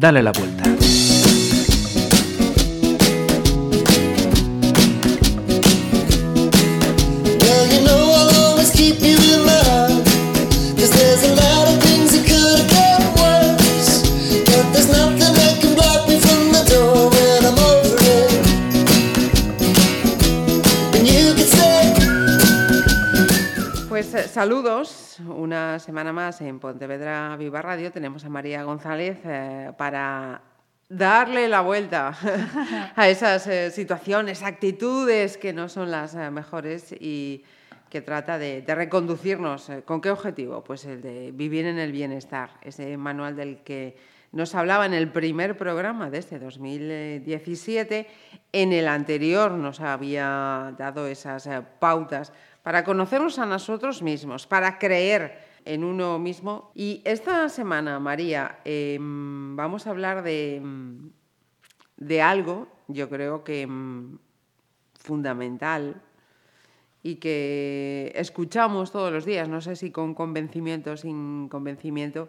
Dale la vuelta. Semana más en Pontevedra Viva Radio tenemos a María González eh, para darle la vuelta a esas eh, situaciones, actitudes que no son las eh, mejores y que trata de, de reconducirnos. Eh, ¿Con qué objetivo? Pues el de vivir en el bienestar, ese manual del que nos hablaba en el primer programa de este 2017. En el anterior nos había dado esas eh, pautas para conocernos a nosotros mismos, para creer en uno mismo. Y esta semana, María, eh, vamos a hablar de, de algo, yo creo que mm, fundamental y que escuchamos todos los días, no sé si con convencimiento o sin convencimiento,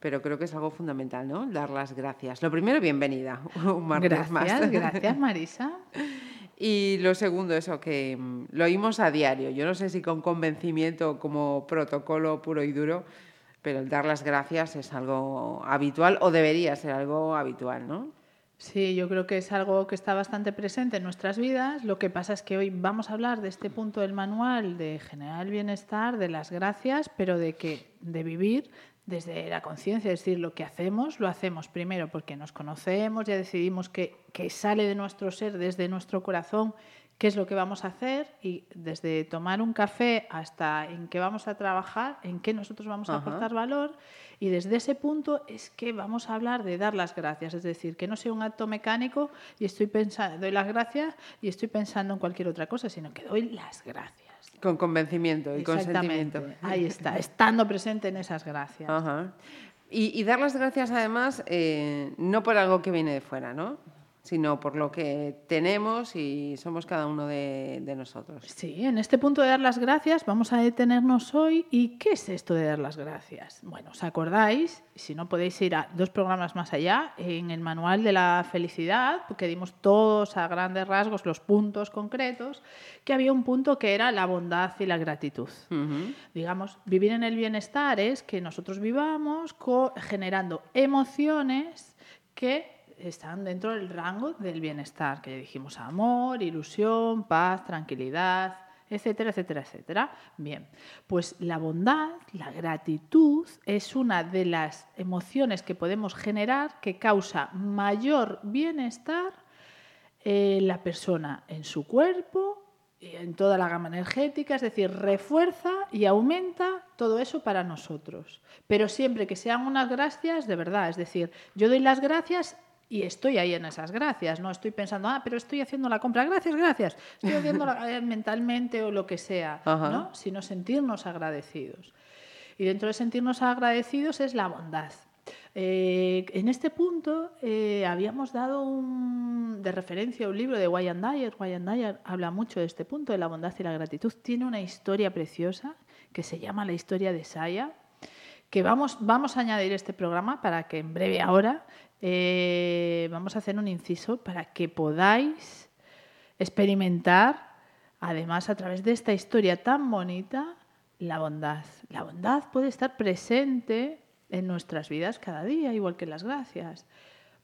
pero creo que es algo fundamental, ¿no? Dar las gracias. Lo primero, bienvenida. Un martes Gracias, más. gracias Marisa. Y lo segundo, eso, que mm, lo oímos a diario. Yo no sé si con convencimiento o como protocolo puro y duro, pero el dar las gracias es algo habitual o debería ser algo habitual, ¿no? Sí, yo creo que es algo que está bastante presente en nuestras vidas. Lo que pasa es que hoy vamos a hablar de este punto del manual de generar el bienestar, de las gracias, pero de que de vivir desde la conciencia, es decir, lo que hacemos, lo hacemos primero porque nos conocemos, ya decidimos que, que sale de nuestro ser, desde nuestro corazón, qué es lo que vamos a hacer y desde tomar un café hasta en qué vamos a trabajar, en qué nosotros vamos a Ajá. aportar valor y desde ese punto es que vamos a hablar de dar las gracias, es decir, que no sea un acto mecánico y estoy pensando, doy las gracias y estoy pensando en cualquier otra cosa, sino que doy las gracias. Con convencimiento y consentimiento. Ahí está, estando presente en esas gracias. Ajá. Y, y dar las gracias además eh, no por algo que viene de fuera, ¿no? Sino por lo que tenemos y somos cada uno de, de nosotros. Sí, en este punto de dar las gracias vamos a detenernos hoy. ¿Y qué es esto de dar las gracias? Bueno, ¿os acordáis? Si no podéis ir a dos programas más allá, en el manual de la felicidad, porque dimos todos a grandes rasgos los puntos concretos, que había un punto que era la bondad y la gratitud. Digamos, vivir en el bienestar es que nosotros vivamos generando emociones que están dentro del rango del bienestar, que dijimos amor, ilusión, paz, tranquilidad, etcétera, etcétera, etcétera. Bien, pues la bondad, la gratitud es una de las emociones que podemos generar que causa mayor bienestar en la persona en su cuerpo, en toda la gama energética, es decir, refuerza y aumenta todo eso para nosotros. Pero siempre que sean unas gracias de verdad, es decir, yo doy las gracias y estoy ahí en esas gracias, no estoy pensando, ah, pero estoy haciendo la compra, gracias, gracias, estoy haciendo mentalmente o lo que sea, Ajá. ¿no? sino sentirnos agradecidos. Y dentro de sentirnos agradecidos es la bondad. Eh, en este punto eh, habíamos dado un, de referencia a un libro de Wayne Dyer. Wayne Dyer habla mucho de este punto, de la bondad y la gratitud. Tiene una historia preciosa que se llama la historia de Saya, que vamos, vamos a añadir este programa para que en breve ahora eh, vamos a hacer un inciso para que podáis experimentar, además a través de esta historia tan bonita, la bondad. La bondad puede estar presente en nuestras vidas cada día, igual que las gracias.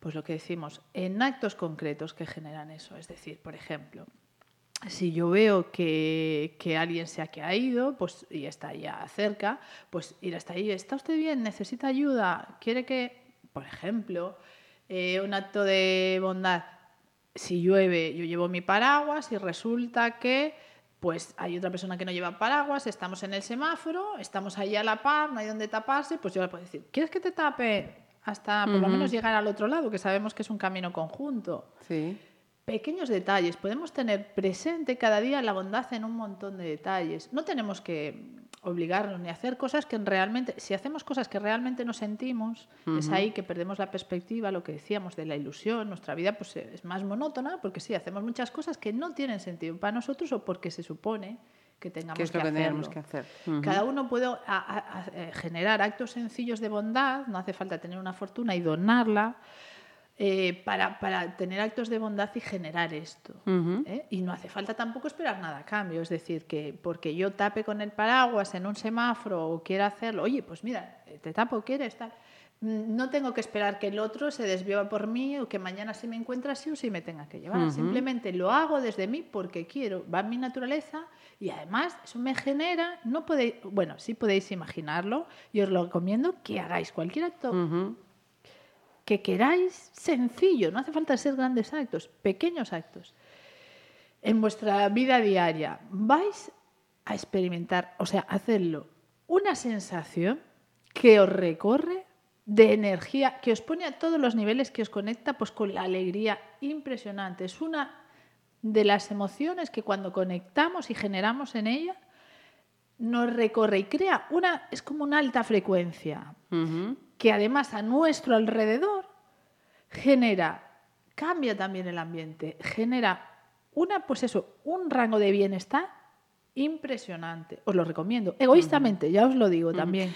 Pues lo que decimos, en actos concretos que generan eso. Es decir, por ejemplo, si yo veo que, que alguien se ha caído pues, y está ya cerca, pues ir hasta ahí. ¿Está usted bien? ¿Necesita ayuda? ¿Quiere que, por ejemplo, eh, un acto de bondad? Si llueve, yo llevo mi paraguas y resulta que pues hay otra persona que no lleva paraguas, estamos en el semáforo, estamos ahí a la par, no hay donde taparse, pues yo le puedo decir, ¿quieres que te tape hasta por lo menos llegar al otro lado, que sabemos que es un camino conjunto? Sí. Pequeños detalles, podemos tener presente cada día la bondad en un montón de detalles. No tenemos que obligarnos ni hacer cosas que realmente, si hacemos cosas que realmente no sentimos, es ahí que perdemos la perspectiva, lo que decíamos de la ilusión, nuestra vida pues es más monótona, porque sí, hacemos muchas cosas que no tienen sentido para nosotros o porque se supone que tengamos ¿Qué es lo que, tenemos que hacer? Cada uno puede eh, generar actos sencillos de bondad, no hace falta tener una fortuna y donarla. Eh, para, para, tener actos de bondad y generar esto. ¿eh? Y no hace falta tampoco esperar nada a cambio. Es decir, que porque yo tape con el paraguas en un semáforo o quiera hacerlo, oye, pues mira, te tapo, ¿quieres? Tal. Mm, no tengo que esperar que el otro se desviva por mí o que mañana si me encuentra así o si me tenga que llevar. Simplemente lo hago desde mí porque quiero, va en mi naturaleza y además eso me genera, no podéis, bueno, sí podéis imaginarlo y os lo recomiendo que hagáis cualquier acto que queráis sencillo, no hace falta ser grandes actos, pequeños actos. En vuestra vida diaria vais a experimentar, o sea, hacerlo, una sensación que os recorre de energía, que os pone a todos los niveles, que os conecta pues con la alegría impresionante. Es una de las emociones que cuando conectamos y generamos en ella, nos recorre y crea una, es como una alta frecuencia, que además a nuestro alrededor genera, cambia también el ambiente, genera una, pues eso, un rango de bienestar impresionante. Os lo recomiendo, egoístamente, ya os lo digo también.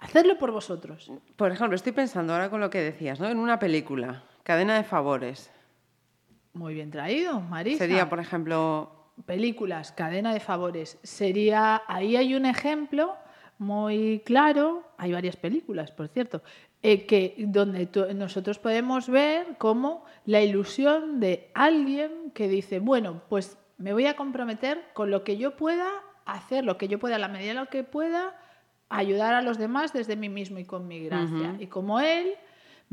Hacerlo por vosotros. Por ejemplo, estoy pensando ahora con lo que decías, ¿no? En una película, cadena de favores. Muy bien traído, Marisa. Sería, por ejemplo... Películas, cadena de favores. Sería, ahí hay un ejemplo muy claro, hay varias películas, por cierto, eh, que donde nosotros podemos ver cómo la ilusión de alguien que dice, bueno, pues me voy a comprometer con lo que yo pueda hacer, lo que yo pueda, a la medida de lo que pueda, ayudar a los demás desde mí mismo y con mi gracia. Y como él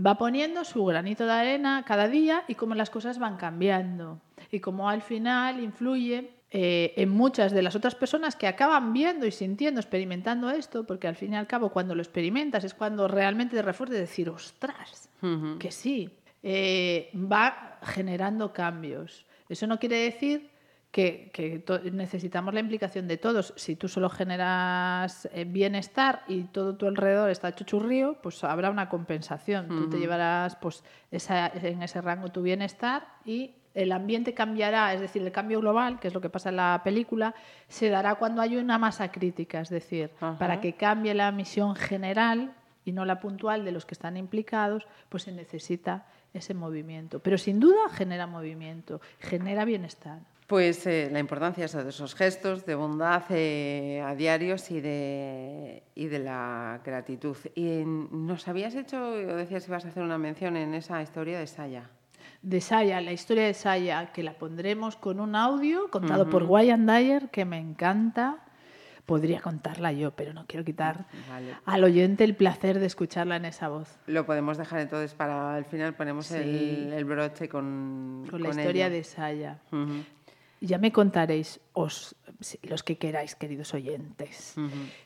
va poniendo su granito de arena cada día y cómo las cosas van cambiando. Y cómo al final influye eh, en muchas de las otras personas que acaban viendo y sintiendo, experimentando esto, porque al fin y al cabo cuando lo experimentas es cuando realmente te refuerza decir, ostras, que sí, eh, va generando cambios. Eso no quiere decir que, necesitamos la implicación de todos. Si tú solo generas eh, bienestar y todo tu alrededor está chuchurrío, pues habrá una compensación. Tú te llevarás pues, en ese rango tu bienestar y el ambiente cambiará, es decir, el cambio global, que es lo que pasa en la película, se dará cuando hay una masa crítica, es decir, para que cambie la misión general y no la puntual de los que están implicados, pues se necesita ese movimiento. Pero sin duda genera movimiento, genera bienestar. Pues eh, la importancia de esos gestos de bondad eh, a diarios y de, y de la gratitud. Y nos habías hecho, o decías que ibas a hacer una mención en esa historia de Saya. De Saya, la historia de Saya, que la pondremos con un audio contado por Wyan Dyer, que me encanta. Podría contarla yo, pero no quiero quitar al oyente el placer de escucharla en esa voz. Lo podemos dejar entonces para el final, ponemos el, broche con, con, la historia de Saya. Ya me contaréis, os, los que queráis, queridos oyentes,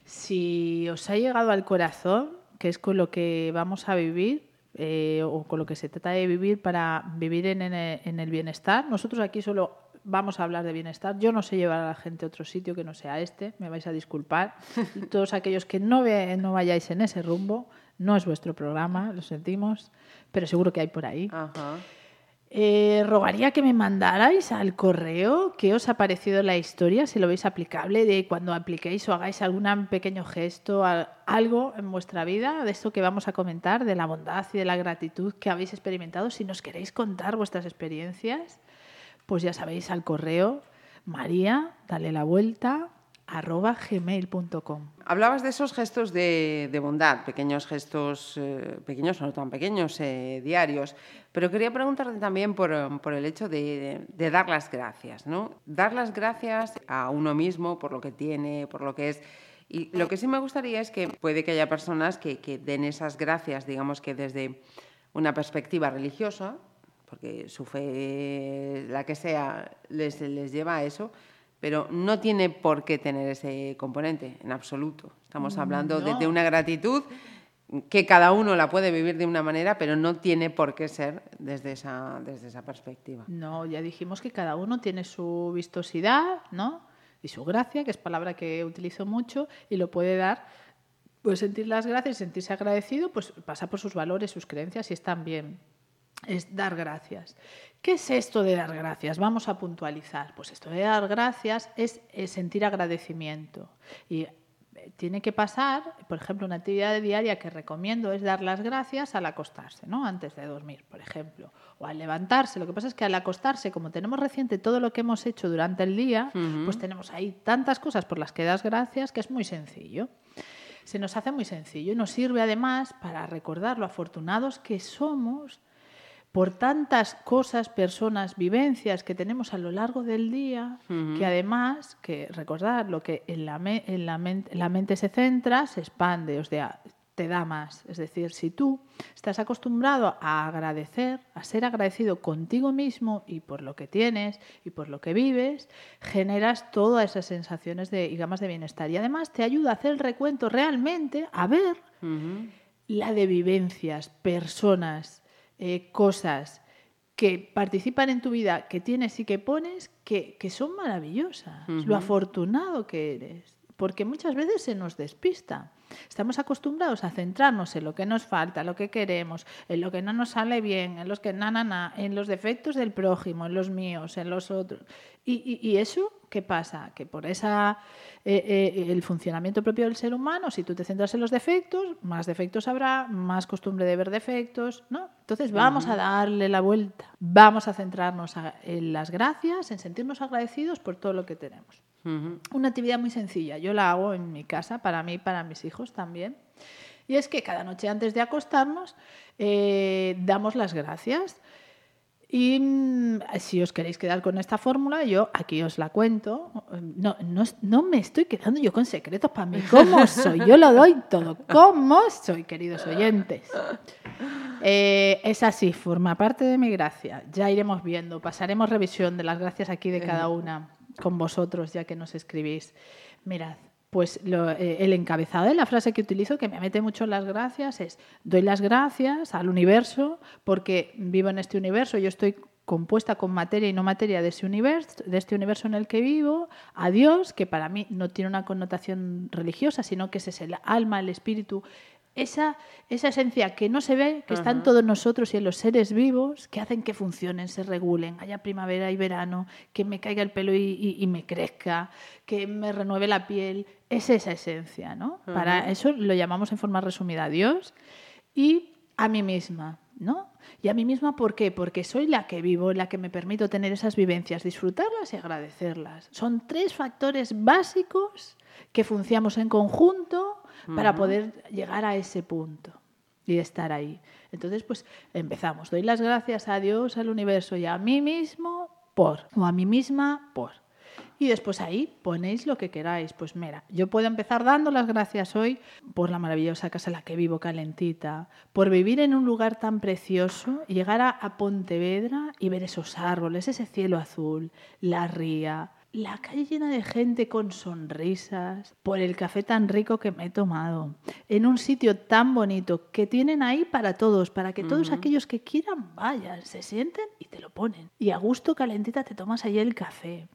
si os ha llegado al corazón, que es con lo que vamos a vivir, eh, o con lo que se trata de vivir para vivir en, el bienestar. Nosotros aquí solo vamos a hablar de bienestar. Yo no sé llevar a la gente a otro sitio que no sea este, me vais a disculpar. Todos aquellos que no, ve, no vayáis en ese rumbo, no es vuestro programa, lo sentimos, pero seguro que hay por ahí. Ajá. Eh, rogaría que me mandarais al correo qué os ha parecido la historia, si lo veis aplicable, de cuando apliquéis o hagáis algún pequeño gesto, algo en vuestra vida, de esto que vamos a comentar, de la bondad y de la gratitud que habéis experimentado. Si nos queréis contar vuestras experiencias, pues ya sabéis, al correo, María, dale la vuelta, gmail.com. Hablabas de esos gestos de, bondad, pequeños gestos, eh, pequeños o no tan pequeños, eh, diarios, pero quería preguntarte también por, el hecho de, dar las gracias, ¿no? Dar las gracias a uno mismo por lo que tiene, por lo que es. Y lo que sí me gustaría es que puede que haya personas que, den esas gracias, digamos que desde una perspectiva religiosa, porque su fe, la que sea, les lleva a eso, pero no tiene por qué tener ese componente en absoluto. Estamos mm, hablando de, una gratitud que cada uno la puede vivir de una manera, pero no tiene por qué ser desde esa, desde esa perspectiva. No, ya dijimos que cada uno tiene su vistosidad, ¿no? Y su gracia, que es palabra que utilizo mucho, y lo puede dar. Pues sentir las gracias, sentirse agradecido, pues pasa por sus valores, sus creencias y están bien. Es dar gracias. ¿Qué es esto de dar gracias? Vamos a puntualizar. Pues esto de dar gracias es, sentir agradecimiento. Y eh, tiene que pasar, por ejemplo, una actividad diaria que recomiendo es dar las gracias al acostarse, ¿no? Antes de dormir, por ejemplo, o al levantarse. Lo que pasa es que al acostarse, como tenemos reciente todo lo que hemos hecho durante el día, pues tenemos ahí tantas cosas por las que das gracias que es muy sencillo. Se nos hace muy sencillo y nos sirve además para recordar lo afortunados que somos por tantas cosas, personas, vivencias que tenemos a lo largo del día, que además, que recordar, lo que en la, en la, la mente se centra, se expande, o sea, te da más. Es decir, si tú estás acostumbrado a agradecer, a ser agradecido contigo mismo y por lo que tienes y por lo que vives, generas todas esas sensaciones de, digamos, de bienestar. Y además te ayuda a hacer el recuento realmente, a ver la de vivencias, personas, eh, cosas que participan en tu vida, que tienes y que pones, que, son maravillosas. Lo afortunado que eres. Porque muchas veces se nos despista. Estamos acostumbrados a centrarnos en lo que nos falta, lo que queremos, en lo que no nos sale bien, en los que na, na, na, en los defectos del prójimo, en los míos, en los otros. Y, eso, ¿qué pasa? Que por esa eh, eh, el funcionamiento propio del ser humano, si tú te centras en los defectos, más defectos habrá, más costumbre de ver defectos, ¿no? Entonces vamos a darle la vuelta, vamos a centrarnos en las gracias, en sentirnos agradecidos por todo lo que tenemos. Una actividad muy sencilla, yo la hago en mi casa, para mí y para mis hijos también. Y es que cada noche antes de acostarnos eh, damos las gracias. Y mm, si os queréis quedar con esta fórmula, yo aquí os la cuento. No, no, no, me estoy quedando yo con secretos para mí. ¿Cómo soy? Yo lo doy todo. ¿Cómo soy, queridos oyentes? Eh, es así, forma parte de mi gracia. Ya iremos viendo, pasaremos revisión de las gracias aquí de cada una con vosotros, ya que nos escribís. Mirad, pues eh, el encabezado de la frase que utilizo, que me mete mucho las gracias, es doy las gracias al universo porque vivo en este universo, yo estoy compuesta con materia y no materia de, ese universo, de este universo en el que vivo, a Dios, que para mí no tiene una connotación religiosa, sino que ese es el alma, el espíritu, esa, esa esencia que no se ve, que está en todos nosotros y en los seres vivos, que hacen que funcionen, se regulen, haya primavera y verano, que me caiga el pelo y, me crezca, que me renueve la piel, es esa esencia, ¿no? Para eso lo llamamos en forma resumida a Dios y a mí misma, ¿no? Y a mí misma, ¿por qué? Porque soy la que vivo, la que me permito tener esas vivencias, disfrutarlas y agradecerlas. Son tres factores básicos que funcionamos en conjunto para poder llegar a ese punto y estar ahí. Entonces, pues empezamos. Doy las gracias a Dios, al universo y a mí mismo por, o a mí misma por. Y después ahí ponéis lo que queráis. Pues mira, yo puedo empezar dando las gracias hoy por la maravillosa casa en la que vivo, calentita, por vivir en un lugar tan precioso, llegar a, a Pontevedra y ver esos árboles, ese cielo azul, la ría, la calle llena de gente con sonrisas, por el café tan rico que me he tomado, en un sitio tan bonito que tienen ahí para todos, para que todos aquellos que quieran vayan, se sienten y te lo ponen. Y a gusto calentita te tomas ahí el café.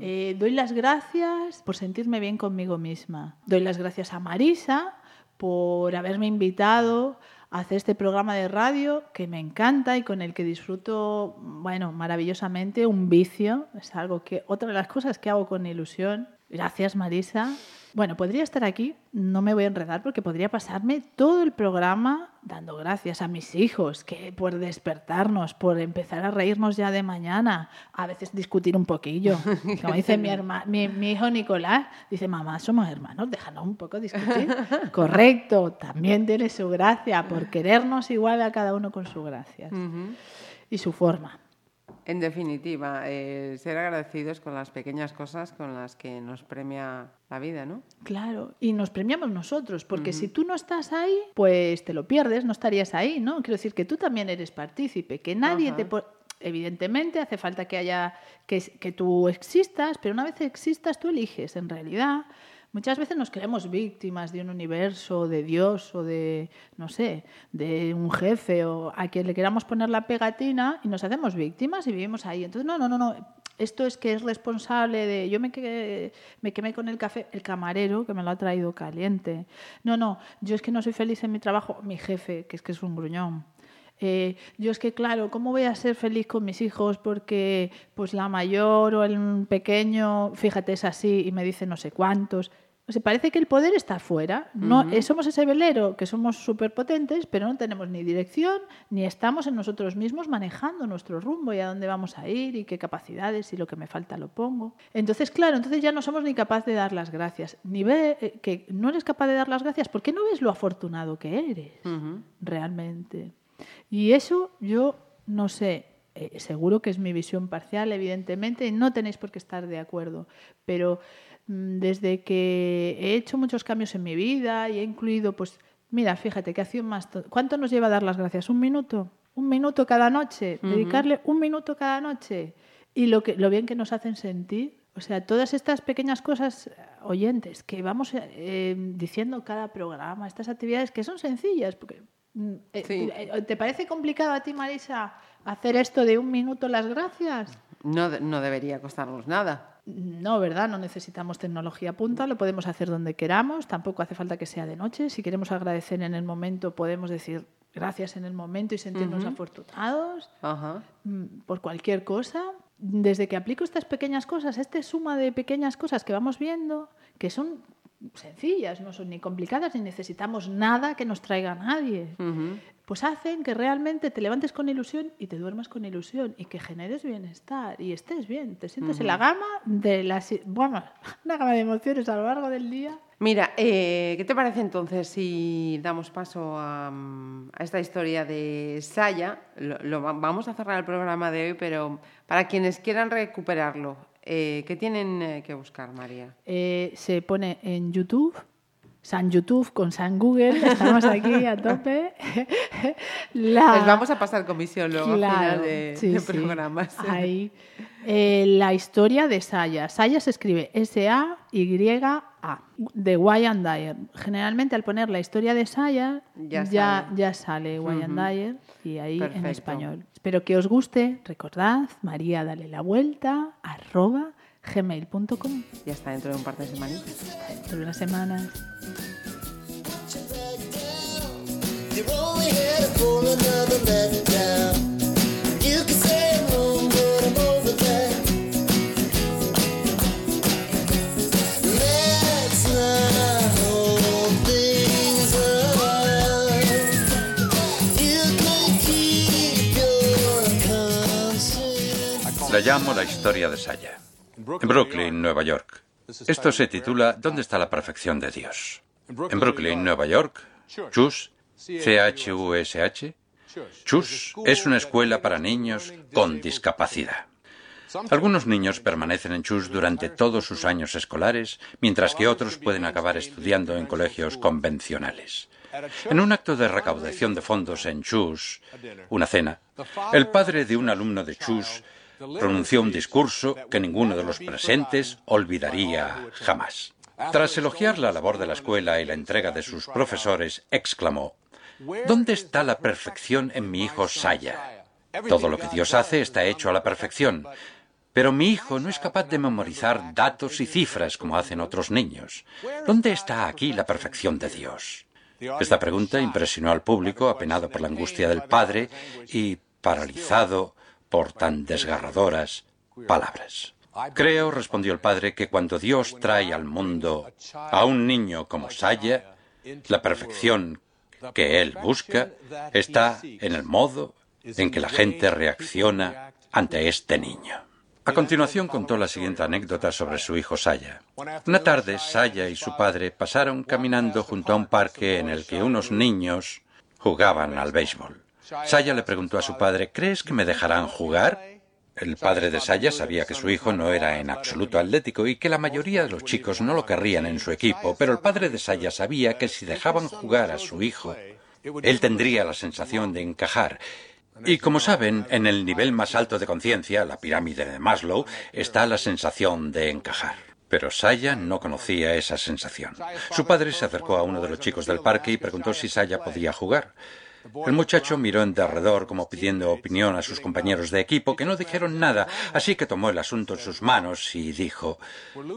Eh, doy las gracias por sentirme bien conmigo misma. Doy las gracias a Marisa por haberme invitado hacer este programa de radio que me encanta y con el que disfruto, bueno, maravillosamente, un vicio, es algo que, otra de las cosas que hago con ilusión. Gracias, Marisa. Bueno, podría estar aquí, no me voy a enredar porque podría pasarme todo el programa dando gracias a mis hijos, que por despertarnos, por empezar a reírnos ya de mañana, a veces discutir un poquillo. Como dice mi, mi, mi, hijo Nicolás, dice, mamá, somos hermanos, déjanos un poco discutir. Correcto, también tiene su gracia, por querernos igual a cada uno con su gracia y su forma. En definitiva, eh, ser agradecidos con las pequeñas cosas con las que nos premia la vida, ¿no? Claro, y nos premiamos nosotros, porque si tú no estás ahí, pues te lo pierdes, no estarías ahí, ¿no? Quiero decir que tú también eres partícipe, que nadie te... Evidentemente hace falta que haya que, que tú existas, pero una vez existas tú eliges en realidad Muchas veces nos creemos víctimas de un universo, de Dios o de, no sé, de un jefe o a quien le queramos poner la pegatina y nos hacemos víctimas y vivimos ahí. Entonces, no, no, no, no. Esto es que es responsable de. Yo me, quedé, me quemé con el café, el camarero que me lo ha traído caliente. No, no, yo es que no soy feliz en mi trabajo, mi jefe, que es que es un gruñón. Eh, yo es que, claro, ¿cómo voy a ser feliz con mis hijos? Porque pues la mayor o el pequeño, fíjate, es así y me dice no sé cuántos. O sea, parece que el poder está fuera. No, eh, somos ese velero que somos súper potentes, pero no tenemos ni dirección, ni estamos en nosotros mismos manejando nuestro rumbo y a dónde vamos a ir y qué capacidades y lo que me falta lo pongo. Entonces, claro, entonces ya no somos ni capaces de dar las gracias. Ni ve eh, que no eres capaz de dar las gracias porque no ves lo afortunado que eres realmente. Y eso yo no sé, eh, seguro que es mi visión parcial, evidentemente, y no tenéis por qué estar de acuerdo, pero desde que he hecho muchos cambios en mi vida y he incluido, pues, mira, fíjate, que hace más... ¿Cuánto nos lleva a dar las gracias? ¿Un minuto? ¿Un minuto cada noche? Dedicarle un minuto cada noche. Y lo, que, lo bien que nos hacen sentir. O sea, todas estas pequeñas cosas oyentes que vamos eh, diciendo cada programa, estas actividades que son sencillas, porque mm, eh, eh, ¿Te parece complicado a ti, Marisa, hacer esto de un minuto las gracias? No, no debería costarnos nada. No, ¿verdad? No necesitamos tecnología punta, lo podemos hacer donde queramos, tampoco hace falta que sea de noche. Si queremos agradecer en el momento, podemos decir gracias en el momento y sentirnos afortunados mm, por cualquier cosa. Desde que aplico estas pequeñas cosas, esta suma de pequeñas cosas que vamos viendo, que son sencillas, no son ni complicadas, ni necesitamos nada que nos traiga nadie pues hacen que realmente te levantes con ilusión y te duermas con ilusión y que generes bienestar y estés bien, te sientes en la gama de las, bueno, una gama de emociones a lo largo del día. Mira, eh, ¿qué te parece entonces si damos paso a, esta historia de Saya? Lo, vamos a cerrar el programa de hoy, pero para quienes quieran recuperarlo, eh, ¿qué tienen eh, que buscar, María? se pone en YouTube San YouTube con San Google, estamos aquí a tope. Les vamos a pasar comisión luego al final de, programas. Ahí. Eh, la historia de Saya. Saya se escribe S-A-Y-A, de Wyan Dyer. Generalmente al poner la historia de Saya ya, ya, sale Wyan Dyer y ahí en español. Espero que os guste. Recordad, María, dale la vuelta, arroba gmail.com. Ya está dentro de un par de semanitas. Dentro de unas semanas. La llamo la historia de Saya. En Brooklyn, Nueva York. Esto se titula ¿Dónde está la perfección de Dios? En Brooklyn, Nueva York, Chus, C-H-U-S-H, Chus es una escuela para niños con discapacidad. Algunos niños permanecen en Chus durante todos sus años escolares, mientras que otros pueden acabar estudiando en colegios convencionales. En un acto de recaudación de fondos en Chus, una cena, el padre de un alumno de Chus pronunció un discurso que ninguno de los presentes olvidaría jamás. Tras elogiar la labor de la escuela y la entrega de sus profesores, exclamó, ¿Dónde está la perfección en mi hijo Saya? Todo lo que Dios hace está hecho a la perfección, pero mi hijo no es capaz de memorizar datos y cifras como hacen otros niños. ¿Dónde está aquí la perfección de Dios? Esta pregunta impresionó al público, apenado por la angustia del padre y paralizado por tan desgarradoras palabras. Creo, respondió el padre, que cuando Dios trae al mundo a un niño como Saya, la perfección que él busca está en el modo en que la gente reacciona ante este niño. A continuación contó la siguiente anécdota sobre su hijo Saya. Una tarde, Saya y su padre pasaron caminando junto a un parque en el que unos niños jugaban al béisbol. Saya le preguntó a su padre, ¿crees que me dejarán jugar? El padre de Saya sabía que su hijo no era en absoluto atlético y que la mayoría de los chicos no lo querrían en su equipo, pero el padre de Saya sabía que si dejaban jugar a su hijo, él tendría la sensación de encajar. Y como saben, en el nivel más alto de conciencia, la pirámide de Maslow, está la sensación de encajar. Pero Saya no conocía esa sensación. Su padre se acercó a uno de los chicos del parque y preguntó si Saya podía jugar. El muchacho miró en derredor como pidiendo opinión a sus compañeros de equipo, que no dijeron nada, así que tomó el asunto en sus manos y dijo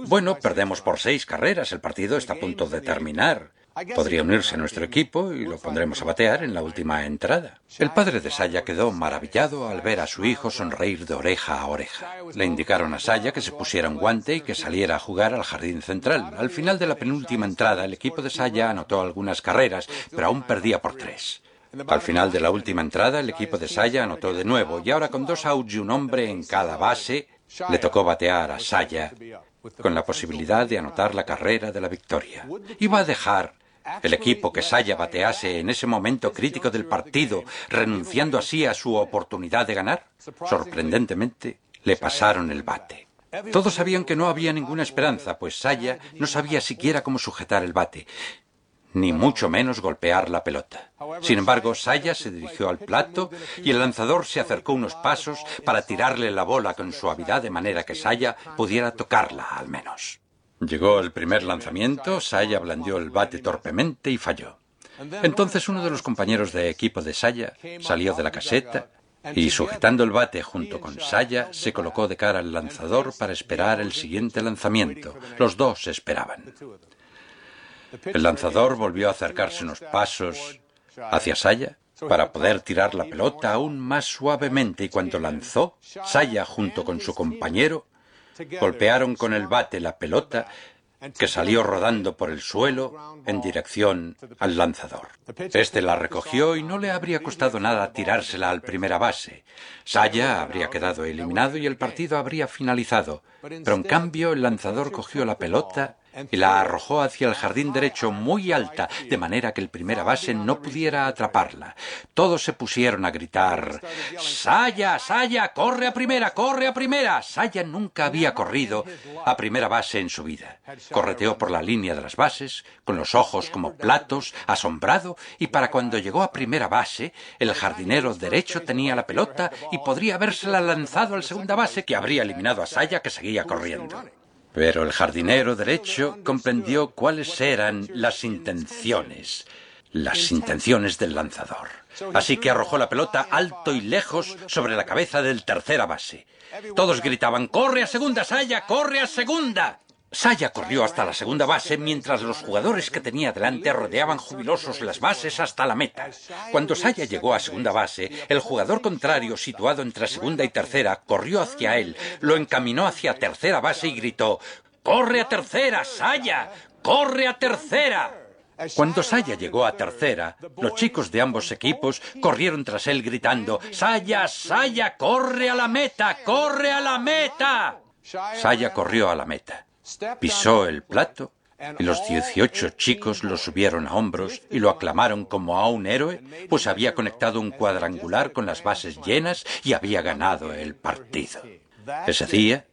Bueno, perdemos por seis carreras, el partido está a punto de terminar. Podría unirse a nuestro equipo y lo pondremos a batear en la última entrada. El padre de Saya quedó maravillado al ver a su hijo sonreír de oreja a oreja. Le indicaron a Saya que se pusiera un guante y que saliera a jugar al jardín central. Al final de la penúltima entrada, el equipo de Saya anotó algunas carreras, pero aún perdía por tres. Al final de la última entrada, el equipo de Saya anotó de nuevo y ahora con dos outs y un hombre en cada base, le tocó batear a Saya con la posibilidad de anotar la carrera de la victoria. Iba a dejar el equipo que Saya batease en ese momento crítico del partido, renunciando así a su oportunidad de ganar. Sorprendentemente, le pasaron el bate. Todos sabían que no había ninguna esperanza, pues Saya no sabía siquiera cómo sujetar el bate, ni mucho menos golpear la pelota. Sin embargo, Saya se dirigió al plato y el lanzador se acercó unos pasos para tirarle la bola con suavidad de manera que Saya pudiera tocarla al menos. Llegó el primer lanzamiento, Saya blandió el bate torpemente y falló. Entonces uno de los compañeros de equipo de Saya salió de la caseta y sujetando el bate junto con Saya se colocó de cara al lanzador para esperar el siguiente lanzamiento. Los dos esperaban. El lanzador volvió a acercarse unos pasos hacia Saya para poder tirar la pelota aún más suavemente y cuando lanzó, Saya junto con su compañero golpearon con el bate la pelota que salió rodando por el suelo en dirección al lanzador. Este la recogió y no le habría costado nada tirársela al primera base. Saya habría quedado eliminado y el partido habría finalizado. Pero en cambio el lanzador cogió la pelota y la arrojó hacia el jardín derecho muy alta, de manera que el primera base no pudiera atraparla. Todos se pusieron a gritar Saya, Saya, corre a primera, corre a primera. Saya nunca había corrido a primera base en su vida. Correteó por la línea de las bases, con los ojos como platos, asombrado, y para cuando llegó a primera base, el jardinero derecho tenía la pelota y podría habérsela lanzado al segunda base que habría eliminado a Saya que seguía corriendo. Pero el jardinero derecho comprendió cuáles eran las intenciones, las intenciones del lanzador. Así que arrojó la pelota alto y lejos sobre la cabeza del tercera base. Todos gritaban, ¡Corre a segunda, Saya! ¡Corre a segunda! Saya corrió hasta la segunda base mientras los jugadores que tenía delante rodeaban jubilosos las bases hasta la meta. Cuando Saya llegó a segunda base, el jugador contrario, situado entre segunda y tercera, corrió hacia él, lo encaminó hacia tercera base y gritó ¡Corre a tercera, Saya! ¡Corre a tercera! Cuando Saya llegó a tercera, los chicos de ambos equipos corrieron tras él gritando ¡Saya, Saya, corre a la meta! ¡Corre a la meta! Saya corrió a la meta. Pisó el plato y los dieciocho chicos lo subieron a hombros y lo aclamaron como a un héroe, pues había conectado un cuadrangular con las bases llenas y había ganado el partido. Ese día,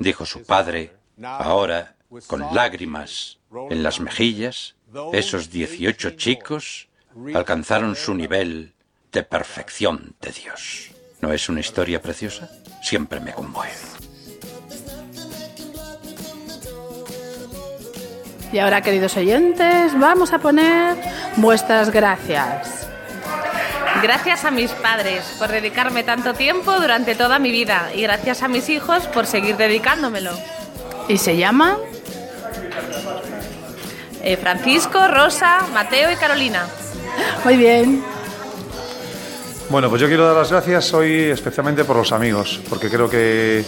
dijo su padre, ahora, con lágrimas en las mejillas, esos dieciocho chicos alcanzaron su nivel de perfección de Dios. ¿No es una historia preciosa? Siempre me conmueve. Y ahora, queridos oyentes, vamos a poner vuestras gracias. Gracias a mis padres por dedicarme tanto tiempo durante toda mi vida y gracias a mis hijos por seguir dedicándomelo. ¿Y se llama? Eh, Francisco, Rosa, Mateo y Carolina. Muy bien. Bueno, pues yo quiero dar las gracias hoy especialmente por los amigos, porque creo que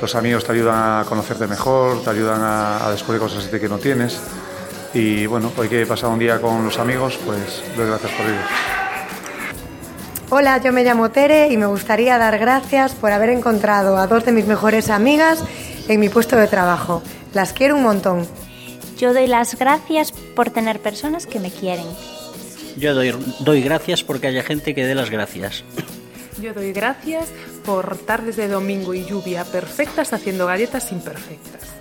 los amigos te ayudan a conocerte mejor, te ayudan a, descubrir cosas de que no tienes. Y bueno, hoy que he pasado un día con los amigos, pues doy gracias por ello. Hola, yo me llamo Tere y me gustaría dar gracias por haber encontrado a dos de mis mejores amigas en mi puesto de trabajo. Las quiero un montón. Yo doy las gracias por tener personas que me quieren. Yo doy, doy gracias porque haya gente que dé las gracias. Yo doy gracias por tardes de domingo y lluvia perfectas haciendo galletas imperfectas.